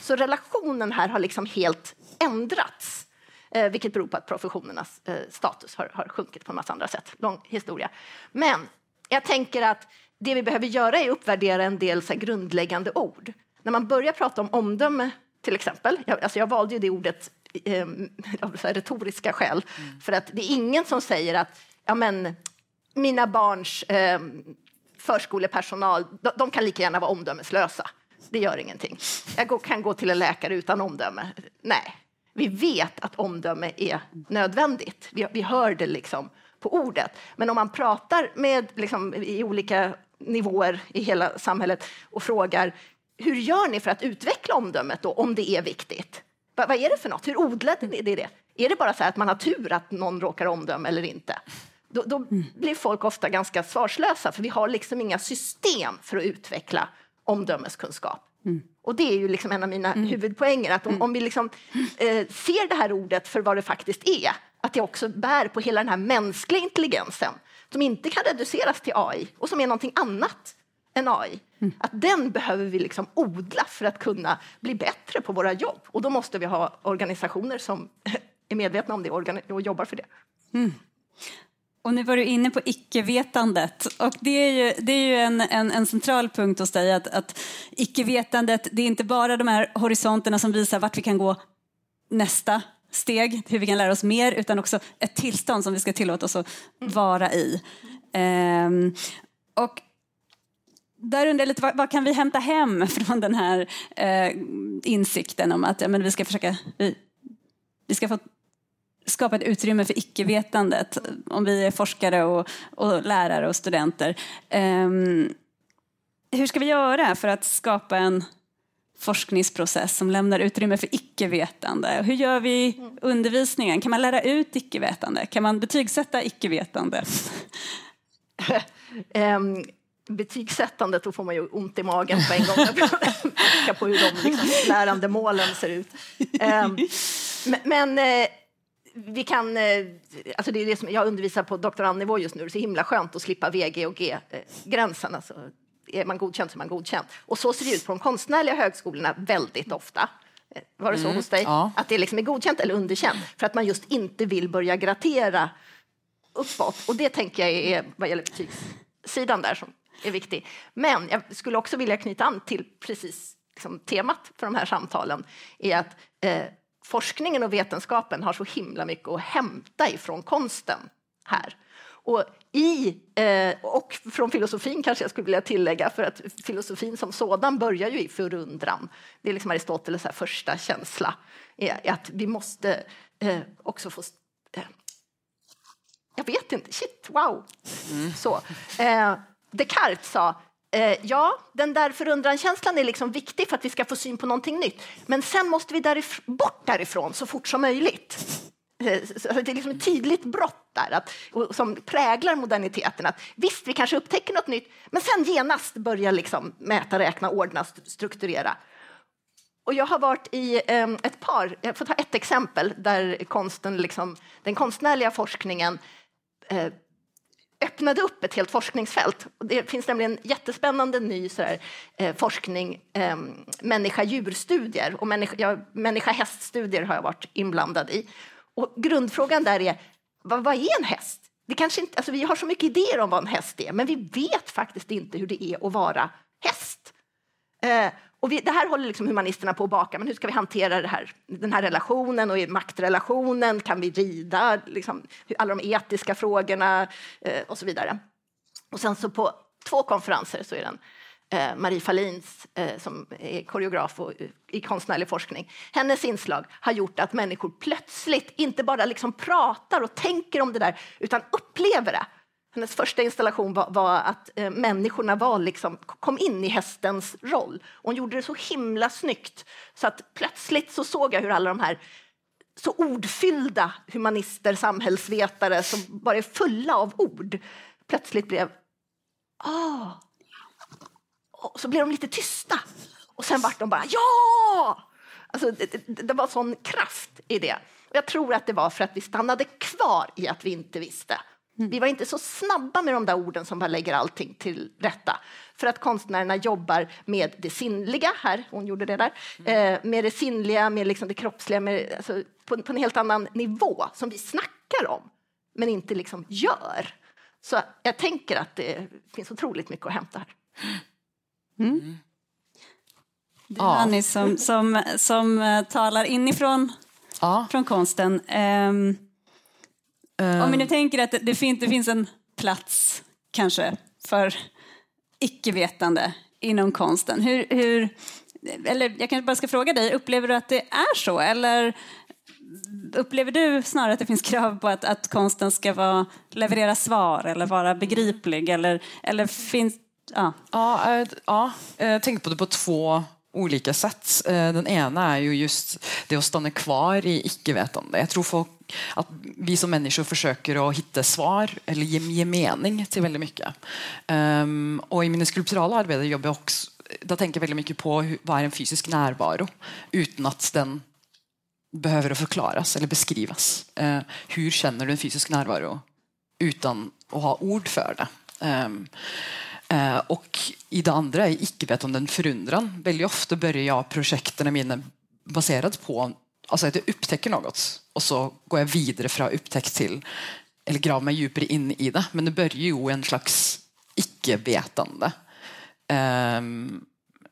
Så relationen här har liksom helt ändrats. Eh, vilket beror på att professionernas eh, status har, har sjunkit på en massa andra sätt. Lång historia. Men jag tänker att det vi behöver göra är att uppvärdera en del så grundläggande ord. När man börjar prata om omdöme, till exempel, jag, alltså jag valde ju det ordet eh, av retoriska skäl, mm. för att det är ingen som säger att ja, men, mina barns eh, förskolepersonal, de, de, kan lika gärna vara omdömeslösa. Det gör ingenting. Jag går, kan gå till en läkare utan omdöme. Nej, vi vet att omdöme är nödvändigt. Vi, vi hör det liksom på ordet. Men om man pratar med liksom, i olika nivåer i hela samhället och frågar hur gör ni för att utveckla omdömet då, om det är viktigt? Va, vad är det för något? Hur odlade ni det? Är det bara så att man har tur att någon råkar omdöme eller inte? Då, då mm. blir folk ofta ganska svarslösa för vi har liksom inga system för att utveckla omdömeskunskap. Mm. Och det är ju liksom en av mina mm. huvudpoänger, att om, mm. om vi liksom, eh, ser det här ordet för vad det faktiskt är, att det också bär på hela den här mänskliga intelligensen som inte kan reduceras till AI och som är någonting annat än AI. Mm. Att den behöver vi liksom odla för att kunna bli bättre på våra jobb. Och då måste vi ha organisationer som är medvetna om det och jobbar för det. Mm. Och nu var du inne på icke-vetandet och det är ju, det är ju en, en, en central punkt hos dig att, att icke-vetandet, det är inte bara de här horisonterna som visar vart vi kan gå nästa steg, hur vi kan lära oss mer, utan också ett tillstånd som vi ska tillåta oss att vara i. Um, och där undrar jag lite, vad, vad, kan vi hämta hem från den här uh, insikten om att ja, men vi ska försöka, vi, vi ska få skapa ett utrymme för icke-vetandet, om vi är forskare och, och lärare och studenter. Um, hur ska vi göra för att skapa en forskningsprocess som lämnar utrymme för icke-vetande? Hur gör vi undervisningen? Kan man lära ut icke-vetande? Kan man betygsätta icke-vetande? um, betygsättandet, då får man ju ont i magen på en gång. på hur de liksom, lärandemålen ser ut. Um, men uh, vi kan, eh, alltså det är det som, jag undervisar på doktorandnivå just nu, det är så himla skönt att slippa VG och G-gränsen. Eh, alltså, är man godkänd så är man godkänd. Och så ser det ut på de konstnärliga högskolorna väldigt ofta. Eh, var det så mm, hos dig? Ja. Att det liksom är godkänt eller underkänt för att man just inte vill börja gradera uppåt. Och det tänker jag är vad gäller betygssidan där som är viktig. Men jag skulle också vilja knyta an till precis liksom, temat för de här samtalen är att eh, forskningen och vetenskapen har så himla mycket att hämta ifrån konsten här. Och, i, eh, och från filosofin kanske jag skulle vilja tillägga, för att filosofin som sådan börjar ju i förundran. Det är liksom Aristoteles första känsla, är att vi måste eh, också få... Eh, jag vet inte, shit, wow! Mm. Så, eh, Descartes sa Eh, ja, den där förundrankänslan är liksom viktig för att vi ska få syn på någonting nytt. Men sen måste vi därif bort därifrån så fort som möjligt. Eh, det är liksom ett tydligt brott där att, som präglar moderniteten. Att visst, vi kanske upptäcker något nytt, men sen genast börjar liksom mäta, räkna, ordna, strukturera. Och jag har varit i ehm, ett par, jag får ta ett exempel där konsten, liksom, den konstnärliga forskningen eh, öppnade upp ett helt forskningsfält. Det finns nämligen jättespännande ny sådär, eh, forskning, eh, människa-djurstudier och människa-häststudier har jag varit inblandad i. Och grundfrågan där är, vad, vad är en häst? Det kanske inte, alltså vi har så mycket idéer om vad en häst är, men vi vet faktiskt inte hur det är att vara häst. Eh, och vi, det här håller liksom humanisterna på att baka, men hur ska vi hantera det här, den här relationen och maktrelationen? Kan vi rida? Liksom, alla de etiska frågorna eh, och så vidare. Och sen så på två konferenser så är den Eh, Marie Fallins, eh, som är koreograf och, eh, i konstnärlig forskning. Hennes inslag har gjort att människor plötsligt inte bara liksom pratar och tänker om det där, utan upplever det. Hennes första installation var, var att eh, människorna var liksom, kom in i hästens roll. hon gjorde det så himla snyggt så att plötsligt så såg jag hur alla de här så ordfyllda humanister, samhällsvetare som bara är fulla av ord plötsligt blev ah. Och så blev de lite tysta. Och sen vart de bara ja! Alltså, det, det, var sån kraft i det. Och jag tror att det var för att vi stannade kvar i att vi inte visste. Mm. Vi var inte så snabba med de där orden som bara lägger allting till rätta. För att konstnärerna jobbar med det sinnliga, här, hon gjorde det där, mm. eh, med det sinnliga, med liksom det kroppsliga, med, alltså, på, på, en helt annan nivå som vi snackar om, men inte liksom gör. Så jag tänker att det finns otroligt mycket att hämta här. Mm. mm. Det är ja. Annie som, som, som uh, talar inifrån ja. från konsten. Um, Um. Om vi nu tänker att det, det, finns, det finns en plats, kanske, för icke-vetande inom konsten. Hur, hur, eller jag kanske bara ska fråga dig, upplever du att det är så? Eller upplever du snarare att det finns krav på att, att konsten ska vara, leverera svar eller vara begriplig? Eller, eller finns... Ja. Ja, eh, ja, eh, jag tänker på det på två olika sätt. Eh, den ena är ju just det att stanna kvar i icke-vetande. Jag tror folk, att vi som människor försöker att hitta svar eller ge, ge mening till väldigt mycket. Um, och i mina skulpturala arbeten jobbar jag också då tänker jag väldigt mycket på vad är en fysisk närvaro utan att den behöver förklaras eller beskrivas. Uh, hur känner du en fysisk närvaro utan att ha ord för det? Um, Eh, och i det andra, är icke-vetande förundran, väldigt ofta börjar jag projekten mina baserat på alltså att jag upptäcker något och så går jag vidare från upptäckt till eller graver mig djupare in i det. Men det börjar ju en slags icke-vetande. Eh,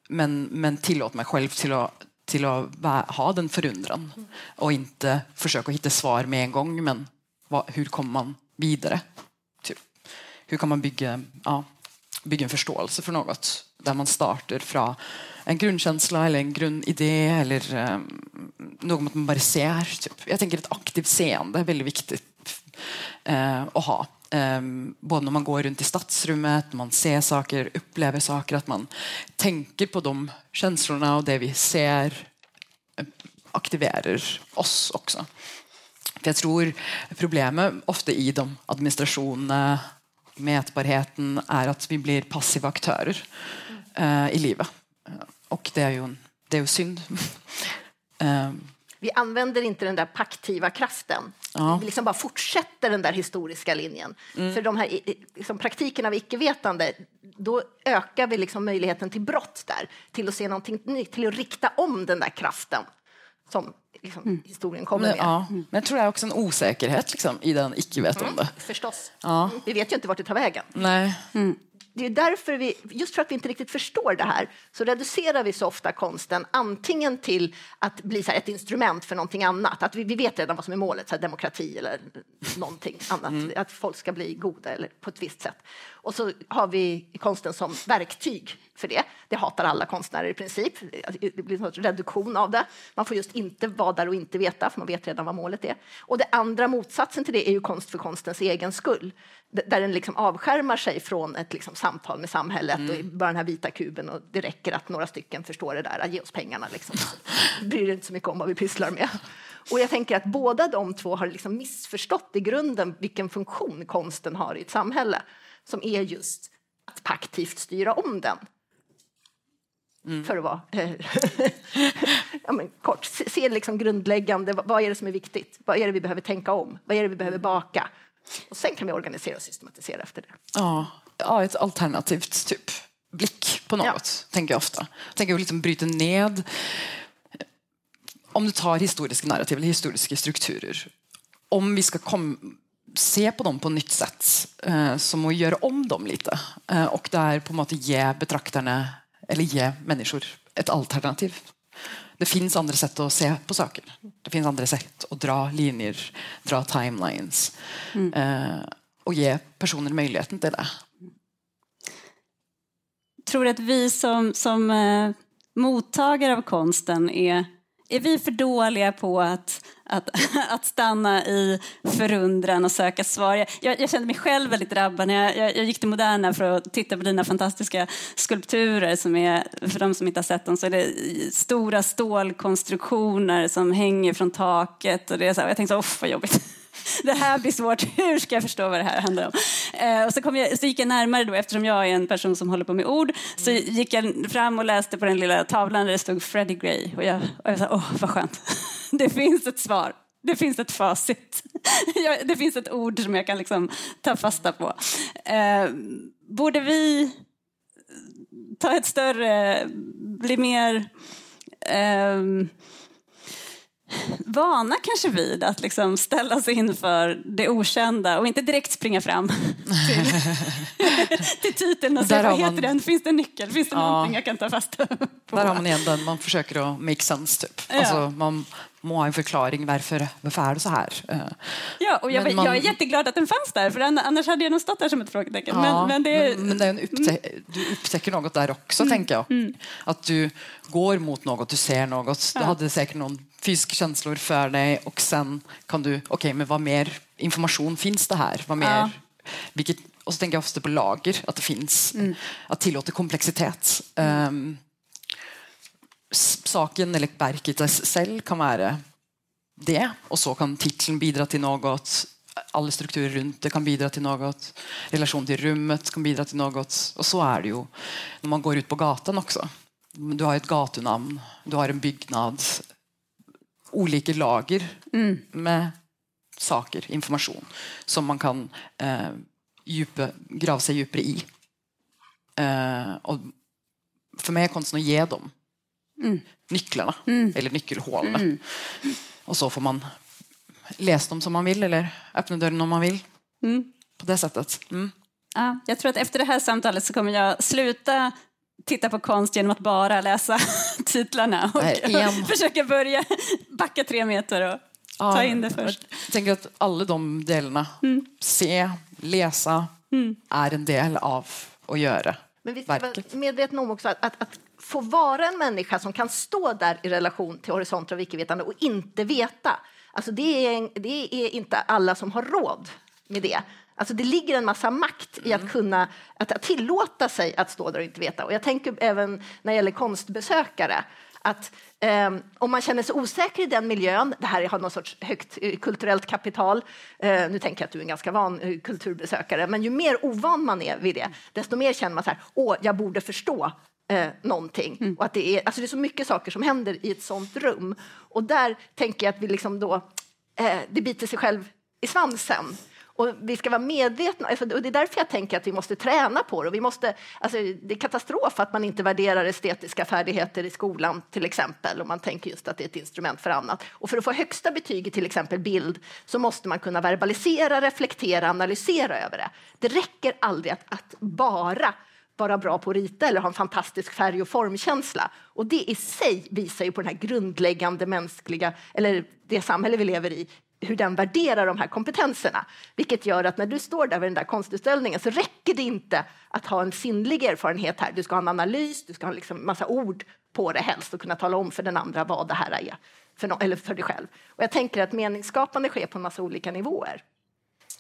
men, men tillåt mig själv till att, till att ha den förundran och inte försöka hitta svar med en gång. Men vad, hur kommer man vidare? Typ. Hur kan man bygga ja, bygga en förståelse för något där man startar från en grundkänsla eller en grundidé eller um, något man bara ser. Typ. Jag tänker ett aktivt seende är väldigt viktigt uh, att ha. Um, både när man går runt i stadsrummet, när man ser saker, upplever saker, att man tänker på de känslorna och det vi ser eh, aktiverar oss också. För jag tror problemet ofta i de administrationerna, mätbarheten, är att vi blir passiva aktörer uh, i livet. Och det är ju, det är ju synd. um. Vi använder inte den där paktiva kraften. Ja. Vi liksom bara fortsätter den där historiska linjen. Mm. För de här liksom, praktiken av icke-vetande, då ökar vi liksom möjligheten till brott där, till att se någonting nytt, till att rikta om den där kraften som liksom, mm. historien kommer med. Men, ja. men jag tror det är också en osäkerhet liksom, i den icke-vetande. Mm, förstås. Ja. Vi vet ju inte vart det tar vägen. Nej. Mm det är därför vi, just för att vi inte riktigt förstår det här, så reducerar vi så ofta konsten antingen till att bli så ett instrument för någonting annat. Att vi, vi vet redan vad som är målet, så demokrati eller någonting annat. Mm. Att folk ska bli goda eller på ett visst sätt. Och så har vi konsten som verktyg för det. Det hatar alla konstnärer i princip. Det blir en reduktion av det. Man får just inte vara där och inte veta, för man vet redan vad målet är. Och det andra motsatsen till det är ju konst för konstens egen skull där den liksom avskärmar sig från ett liksom samtal med samhället mm. och bara den här vita kuben och det räcker att några stycken förstår det där, ge oss pengarna liksom. Bryr inte så mycket om vad vi pysslar med. Och jag tänker att båda de två har liksom missförstått i grunden vilken funktion konsten har i ett samhälle som är just att paktivt styra om den. Mm. För att vara eh, ja, men kort, se, se liksom grundläggande, vad är det som är viktigt? Vad är det vi behöver tänka om? Vad är det vi behöver baka? Och sen kan vi organisera och systematisera efter det. Ja, ja ett alternativt typ blick på något, ja. tänker jag ofta. Jag tänker att liksom bryta ned om du tar historiska narrativ eller historiska strukturer, om vi ska kom, se på dem på nytt sätt, så må vi göra om dem lite. Eh, och där på något ge betraktarna, eller ge människor ett alternativ det finns andra sätt att se på saker. Det finns andra sätt att dra linjer, dra timelines mm. eh, och ge personer möjligheten till det. Tror att vi som, som eh, mottagare av konsten är är vi för dåliga på att, att, att stanna i förundran och söka svar? Jag, jag kände mig själv väldigt drabbad när jag, jag, jag, gick till Moderna för att titta på dina fantastiska skulpturer. Som är, för de som inte har sett dem så är det stora stålkonstruktioner som hänger från taket. Och det är så här, jag tänkte, åh vad jobbigt det här blir svårt, hur ska jag förstå vad det här handlar om? Eh, och så, kom jag, så gick jag närmare då, eftersom jag är en person som håller på med ord, så gick jag fram och läste på den lilla tavlan där det stod Freddie Gray och jag, och jag sa, åh vad skönt, det finns ett svar. Det finns ett facit. det finns ett ord som jag kan liksom ta fasta på. Eh, borde vi ta ett större, bli mer eh, vana kanske vid att liksom ställa sig inför det okända och inte direkt springa fram till, till titeln och säga vad heter man... den, finns det en nyckel, finns det ja. någonting jag kan ta fasta på? Där har man igen den, man försöker att make sense typ. Ja. Alltså, man må ha en förklaring varför, varför är det så här. Eh, ja, och jag, man... jag är jätteglad att den fanns där, för annars hade jag nog stått där som ett frågetecken. Ja, men, men, det... men, men det är en upptä... Mm. du upptäcker något där också, mm. tänker jag. Mm. Att du går mot något, du ser något. Ja. Du hade säkert någon fysiska känslor för dig och sen kan du, okej, okay, men vad mer information finns det här? Vad mer, ja. vilket, och så tänker jag ofta på lager, att det finns, mm. att tillåta komplexitet. Um, saken eller verket sig kan vara det, och så kan titeln bidra till något. Alla strukturer runt det kan bidra till något. Relation till rummet kan bidra till något. Och så är det ju när man går ut på gatan också. Du har ett gatunamn, du har en byggnad, olika lager mm. med saker, information som man kan eh, djupa, grava sig djupare i. Eh, och för mig är konsten att ge dem mm. nycklarna, mm. eller nyckelhålen. Mm. Och så får man läsa dem som man vill eller öppna dörren om man vill. Mm. På det sättet. Mm. Ja, jag tror att efter det här samtalet så kommer jag sluta titta på konst genom att bara läsa titlarna och Nej, försöka börja backa tre meter och ja, ta in det först. Jag tänker att alla de delarna, mm. se, läsa, mm. är en del av att göra Men vi ska vara medvetna om också att, att, att, få vara en människa som kan stå där i relation till horisonter av icke-vetande och inte veta. Alltså det, är, det är inte alla som har råd med det. Alltså det ligger en massa makt i att mm. kunna att, att tillåta sig att stå där och inte veta. Och jag tänker även när det gäller konstbesökare att eh, om man känner sig osäker i den miljön, det här har någon sorts högt eh, kulturellt kapital, eh, nu tänker jag att du är en ganska van eh, kulturbesökare, men ju mer ovan man är vid det, desto mer känner man så här, åh, jag borde förstå eh, någonting. Mm. Och att det, är, alltså det är så mycket saker som händer i ett sånt rum. Och där tänker jag att vi liksom då, eh, det biter sig själv i svansen. Och vi ska vara medvetna, alltså, och det är därför jag tänker att vi måste träna på det. vi måste, alltså, det är katastrof att man inte värderar estetiska färdigheter i skolan till exempel, om man tänker just att det är ett instrument för annat. Och för att få högsta betyg i till exempel bild så måste man kunna verbalisera, reflektera, analysera över det. Det räcker aldrig att, att bara vara bra på att rita eller ha en fantastisk färg och formkänsla. Och det i sig visar ju på den här grundläggande mänskliga, eller det samhälle vi lever i, hur den värderar de här kompetenserna. Vilket gör att när du står där vid den där konstutställningen så räcker det inte att ha en sinnlig erfarenhet här. Du ska ha en analys, du ska ha liksom massa ord på det helst och kunna tala om för den andra vad det här är, för no eller för dig själv. Och jag tänker att meningsskapande sker på en massa olika nivåer.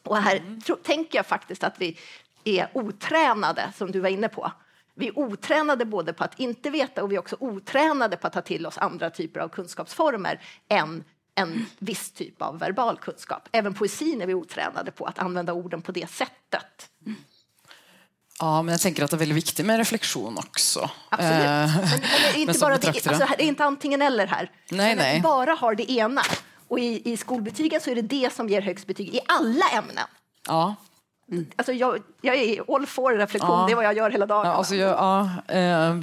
Och här mm. tänker jag faktiskt att vi är otränade, som du var inne på. Vi är otränade både på att inte veta och vi är också otränade på att ta till oss andra typer av kunskapsformer än en viss typ av verbal kunskap. Även poesin är vi otränade på att använda orden på det sättet. Ja, men jag tänker att det är väldigt viktigt med reflektion också. Absolut. Eh, men, men inte bara det, alltså, det är inte antingen eller här. Nej, nej. bara har det ena. Och i, i skolbetygen så är det det som ger högst betyg i alla ämnen. Ja. Mm. Alltså jag, jag är all for reflektion, ja. det är vad jag gör hela dagen. Ja, alltså jag, ja, eh,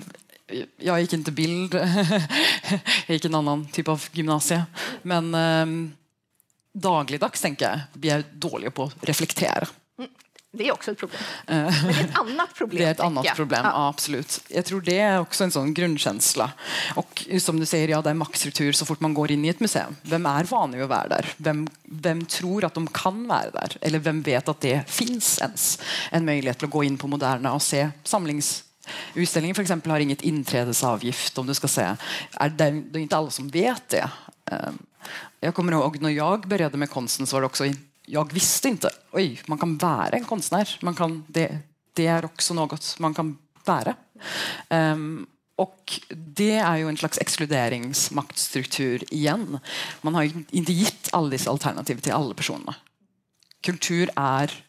jag gick inte bild, jag gick en annan typ av gymnasie. Men eh, dagligdags tänker jag, vi är dåliga på att reflektera. Mm. Det är också ett problem. Men det är ett annat problem. Det är ett annat jag. problem, ja. absolut. Jag tror det är också en sån grundkänsla. Och som du säger, ja, det är maktstruktur så fort man går in i ett museum. Vem är van att vara där? Vem, vem tror att de kan vara där? Eller vem vet att det finns ens en möjlighet att gå in på Moderna och se samlings Utställningen för exempel har inget inträdesavgift om du ska säga. Det, är inte alla som vet det. Ehm, jag kommer ihåg när jag började med konsten så var det också, jag visste inte, oj, man kan vara en konstnär. Man kan, det, det är också något man kan vara. Um, ehm, och det är ju en slags exkluderingsmaktstruktur igen. Man har inte gett alla dessa alternativ till alla personer. Kultur är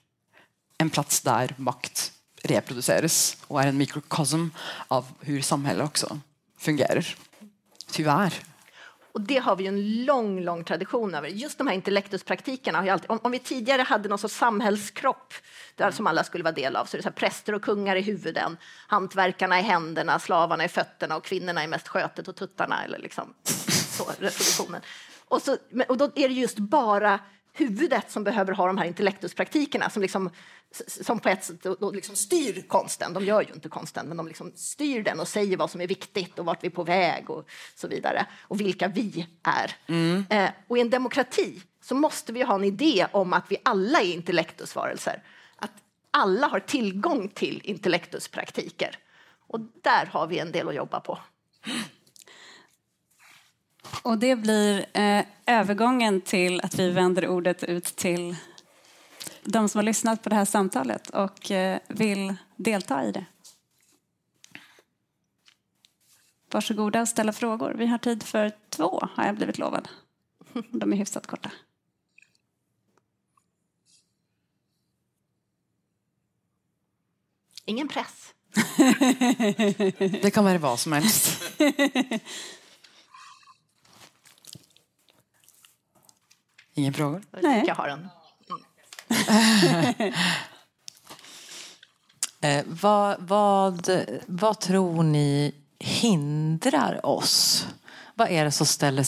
en plats där makt reproduceras och är en mikrokosm av hur samhället också fungerar. Tyvärr. Och det har vi en lång, lång tradition över. Just de här intellektuspraktikerna har alltid, om, om, vi tidigare hade någon sorts samhällskropp där som alla skulle vara del av, så är det så präster och kungar i huvuden, hantverkarna i händerna, slavarna i fötterna och kvinnorna i mest skötet och tuttarna eller liksom så, reproduktionen. Och, så, och då är det just bara huvudet som behöver ha de här intellektuspraktikerna som, liksom, som på ett sätt liksom styr konsten. De gör ju inte konsten, men de liksom styr den och säger vad som är viktigt och vart vi är på väg och så vidare. Och vilka vi är. Mm. Eh, och i en demokrati så måste vi ha en idé om att vi alla är intellektusvarelser. Att alla har tillgång till intellektuspraktiker. Och där har vi en del att jobba på. Och det blir eh, övergången till att vi vänder ordet ut till de som har lyssnat på det här samtalet och eh, vill delta i det. Varsågoda och ställa frågor. Vi har tid för två, har jag blivit lovad. De är hyfsat korta. Ingen press. det kan vara vad som helst. Ingen frågor? Nej. Jag har en. Mm. eh, vad, vad, vad tror ni hindrar oss? Vad är det som ställer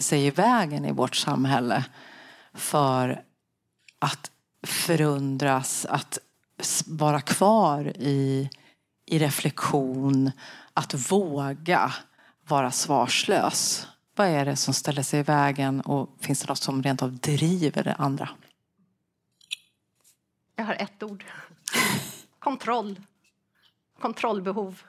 sig i vägen i vårt samhälle för att förundras, att vara kvar i, i reflektion, att våga vara svarslös? Vad är det som ställer sig i vägen och finns det något som rent av driver det andra? Jag har ett ord. Kontroll. kontrollbehov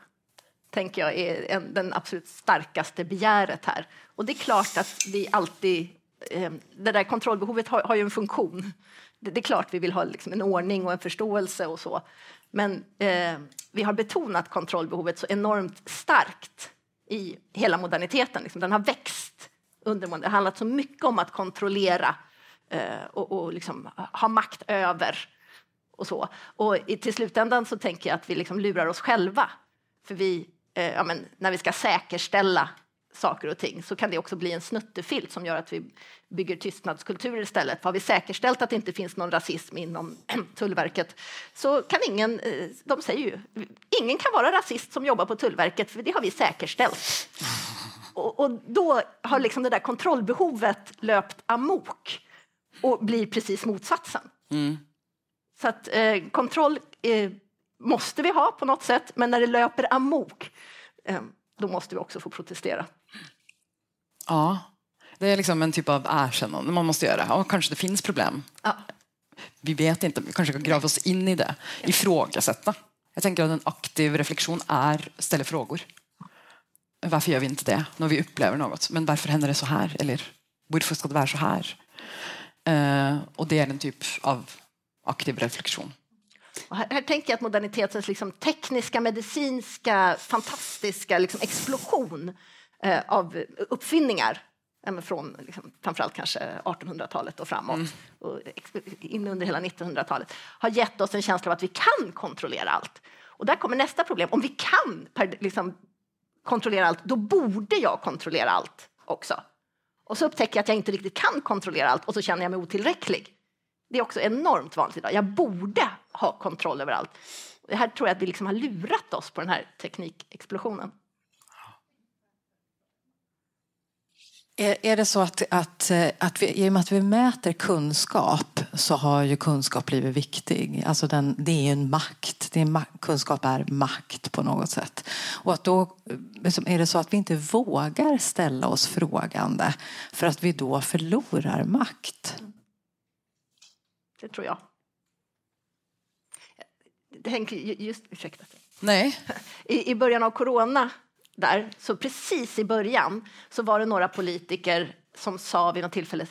tänker jag är en, den absolut starkaste begäret här. Och det är klart att vi alltid... Eh, det där kontrollbehovet har, har ju en funktion. Det, det, är klart vi vill ha liksom en ordning och en förståelse och så. Men eh, vi har betonat kontrollbehovet så enormt starkt i hela moderniteten. Liksom. Den har växt under Det har handlat så mycket om att kontrollera eh, och, och liksom ha makt över och så. Och i, till slutändan så tänker jag att vi liksom lurar oss själva. För vi, eh, ja, men, när vi ska säkerställa saker och ting så kan det också bli en snuttefilt som gör att vi bygger tystnadskulturer istället. För har vi säkerställt att det inte finns någon rasism inom Tullverket så kan ingen, eh, de säger ju, ingen kan vara rasist som jobbar på Tullverket för det har vi säkerställt. Och, och då har liksom det där kontrollbehovet löpt amok och blir precis motsatsen. Mm. Så att eh, kontroll eh, måste vi ha på något sätt, men när det löper amok eh, då måste vi också få protestera. Ja, det är liksom en typ av erkännande man måste göra. Ja, kanske det finns problem. Ja. Vi vet inte, vi kanske kan grava oss in i det. Ifrågasätta. Jag tänker att en aktiv reflektion är ställa frågor. Varför gör vi inte det när vi upplever något? Men varför händer det så här? Eller varför ska det vara så här? Uh, och det är en typ av aktiv reflektion. Här, här, tänker jag att modernitetens liksom, tekniska, medicinska, fantastiska liksom, explosion eh, av uppfinningar från liksom, framförallt kanske 1800-talet och framåt mm. och in under hela 1900-talet har gett oss en känsla av att vi kan kontrollera allt. Och där kommer nästa problem. Om vi kan per, liksom, kontrollera allt, då borde jag kontrollera allt också. Och så upptäcker jag att jag inte riktigt kan kontrollera allt och så känner jag mig otillräcklig. Det är också enormt vanligt idag. Jag borde ha kontroll över allt. Det här tror jag att vi liksom har lurat oss på den här teknikexplosionen. Är, är det så att, att, att vi, i och med att vi mäter kunskap så har ju kunskap blivit viktig. Alltså den, det är en makt. Det är, kunskap är makt på något sätt. Och att då liksom, är det så att vi inte vågar ställa oss frågande för att vi då förlorar makt. Det tror jag. Tänk, just, ursäkta. Nej. I, I början av corona, där, så precis i början, så var det några politiker som sa vid något tillfälle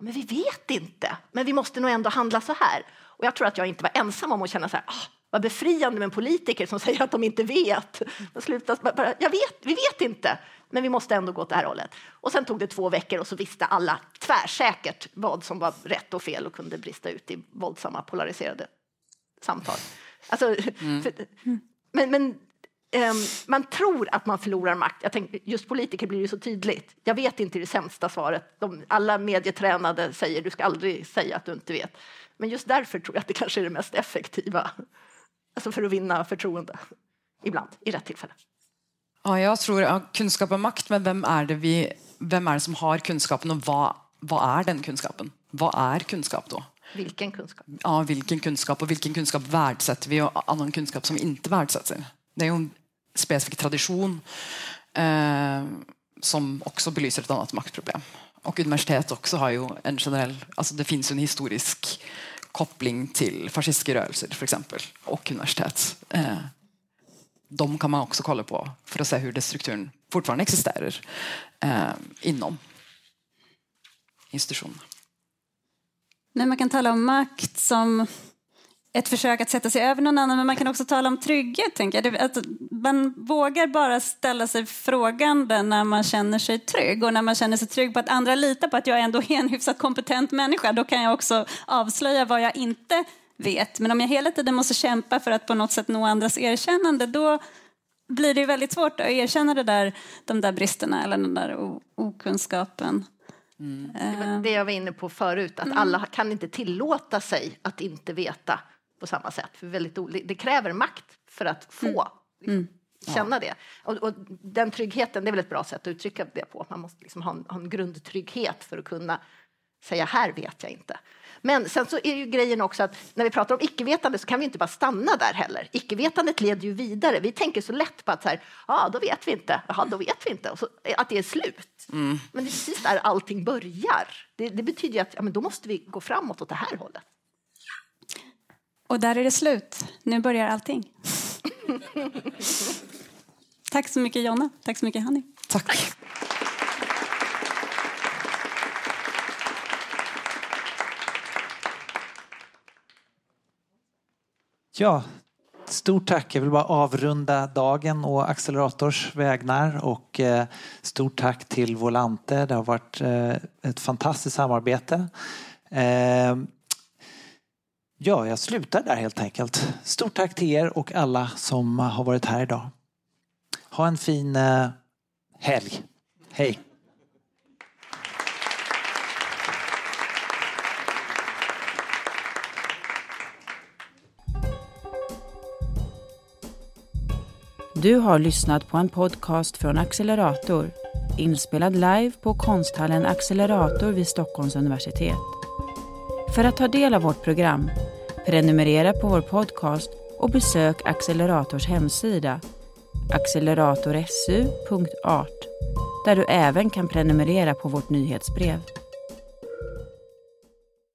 men vi vet inte, men vi måste nog ändå handla så här. Och jag tror att jag inte var ensam om att känna så här, ah, vad befriande med en politiker som säger att de inte vet. Sluta, bara, jag vet, vi vet inte, men vi måste ändå gå åt det här hållet. Och sen tog det två veckor och så visste alla tvärsäkert vad som var rätt och fel och kunde brista ut i våldsamma polariserade samtal. Alltså, mm. för, men, men man tror att man förlorar makt. Jag tänkte, just politiker blir det så tydligt. Jag vet inte det sämsta svaret. De, alla medietränade säger du ska aldrig säga att du inte vet. Men just därför tror jag att det kanske är det mest effektiva. Alltså för att vinna förtroende. Ibland, i rätt tillfälle. Ja, jag tror ja, kunskap och makt, men vem är det, vi, vem är det som har kunskapen och vad, vad är den kunskapen? Vad är kunskap då? Vilken kunskap? Ja, vilken kunskap och vilken kunskap värdesätter vi och annan kunskap som inte värdesätter? Det är ju en specifik tradition eh, som också belyser ett annat maktproblem. Och universitet också har ju en generell, alltså det finns en historisk koppling till fascistiska rörelser för exempel och universitet. Eh, de kan man också kolla på för att se hur den strukturen fortfarande existerar eh, inom institutionerna. Men man kan tala om makt som ett försök att sätta sig över någon annan, men man kan också tala om trygghet. Tänker jag. Att man vågar bara ställa sig frågande när man känner sig trygg och när man känner sig trygg på att andra litar på att jag ändå är en hyfsat kompetent människa. Då kan jag också avslöja vad jag inte vet. Men om jag hela tiden måste kämpa för att på något sätt nå andras erkännande, då blir det väldigt svårt att erkänna det där, de där bristerna eller den där okunskapen. Mm. Det var det jag var inne på förut, att mm. alla kan inte tillåta sig att inte veta på samma sätt. För väldigt det kräver makt för att få mm. liksom, mm. känna det. Och, och, den tryggheten, det är väl ett bra sätt att uttrycka det på. Man måste liksom ha, en, ha en grundtrygghet för att kunna säga här vet jag inte. Men sen så är ju grejen också att när vi pratar om icke-vetande så kan vi inte bara stanna där heller. Icke-vetandet leder ju vidare. Vi tänker så lätt på att så här, ja, då vet vi inte. Jaha, då vet vi inte. Så, att det är slut. Mm. Men det är precis där allting börjar. Det, det betyder ju att ja, men då måste vi gå framåt åt det här hållet. Och där är det slut. Nu börjar allting. Tack så mycket Jonna. Tack så mycket Hanni. Tack. Ja, stort tack. Jag vill bara avrunda dagen och Accelerators vägnar och eh, stort tack till Volante. Det har varit eh, ett fantastiskt samarbete. Eh, ja, jag slutar där helt enkelt. Stort tack till er och alla som har varit här idag. Ha en fin eh, helg. Hej! Du har lyssnat på en podcast från Accelerator inspelad live på konsthallen Accelerator vid Stockholms universitet. För att ta del av vårt program, prenumerera på vår podcast och besök Accelerators hemsida acceleratorsu.art där du även kan prenumerera på vårt nyhetsbrev.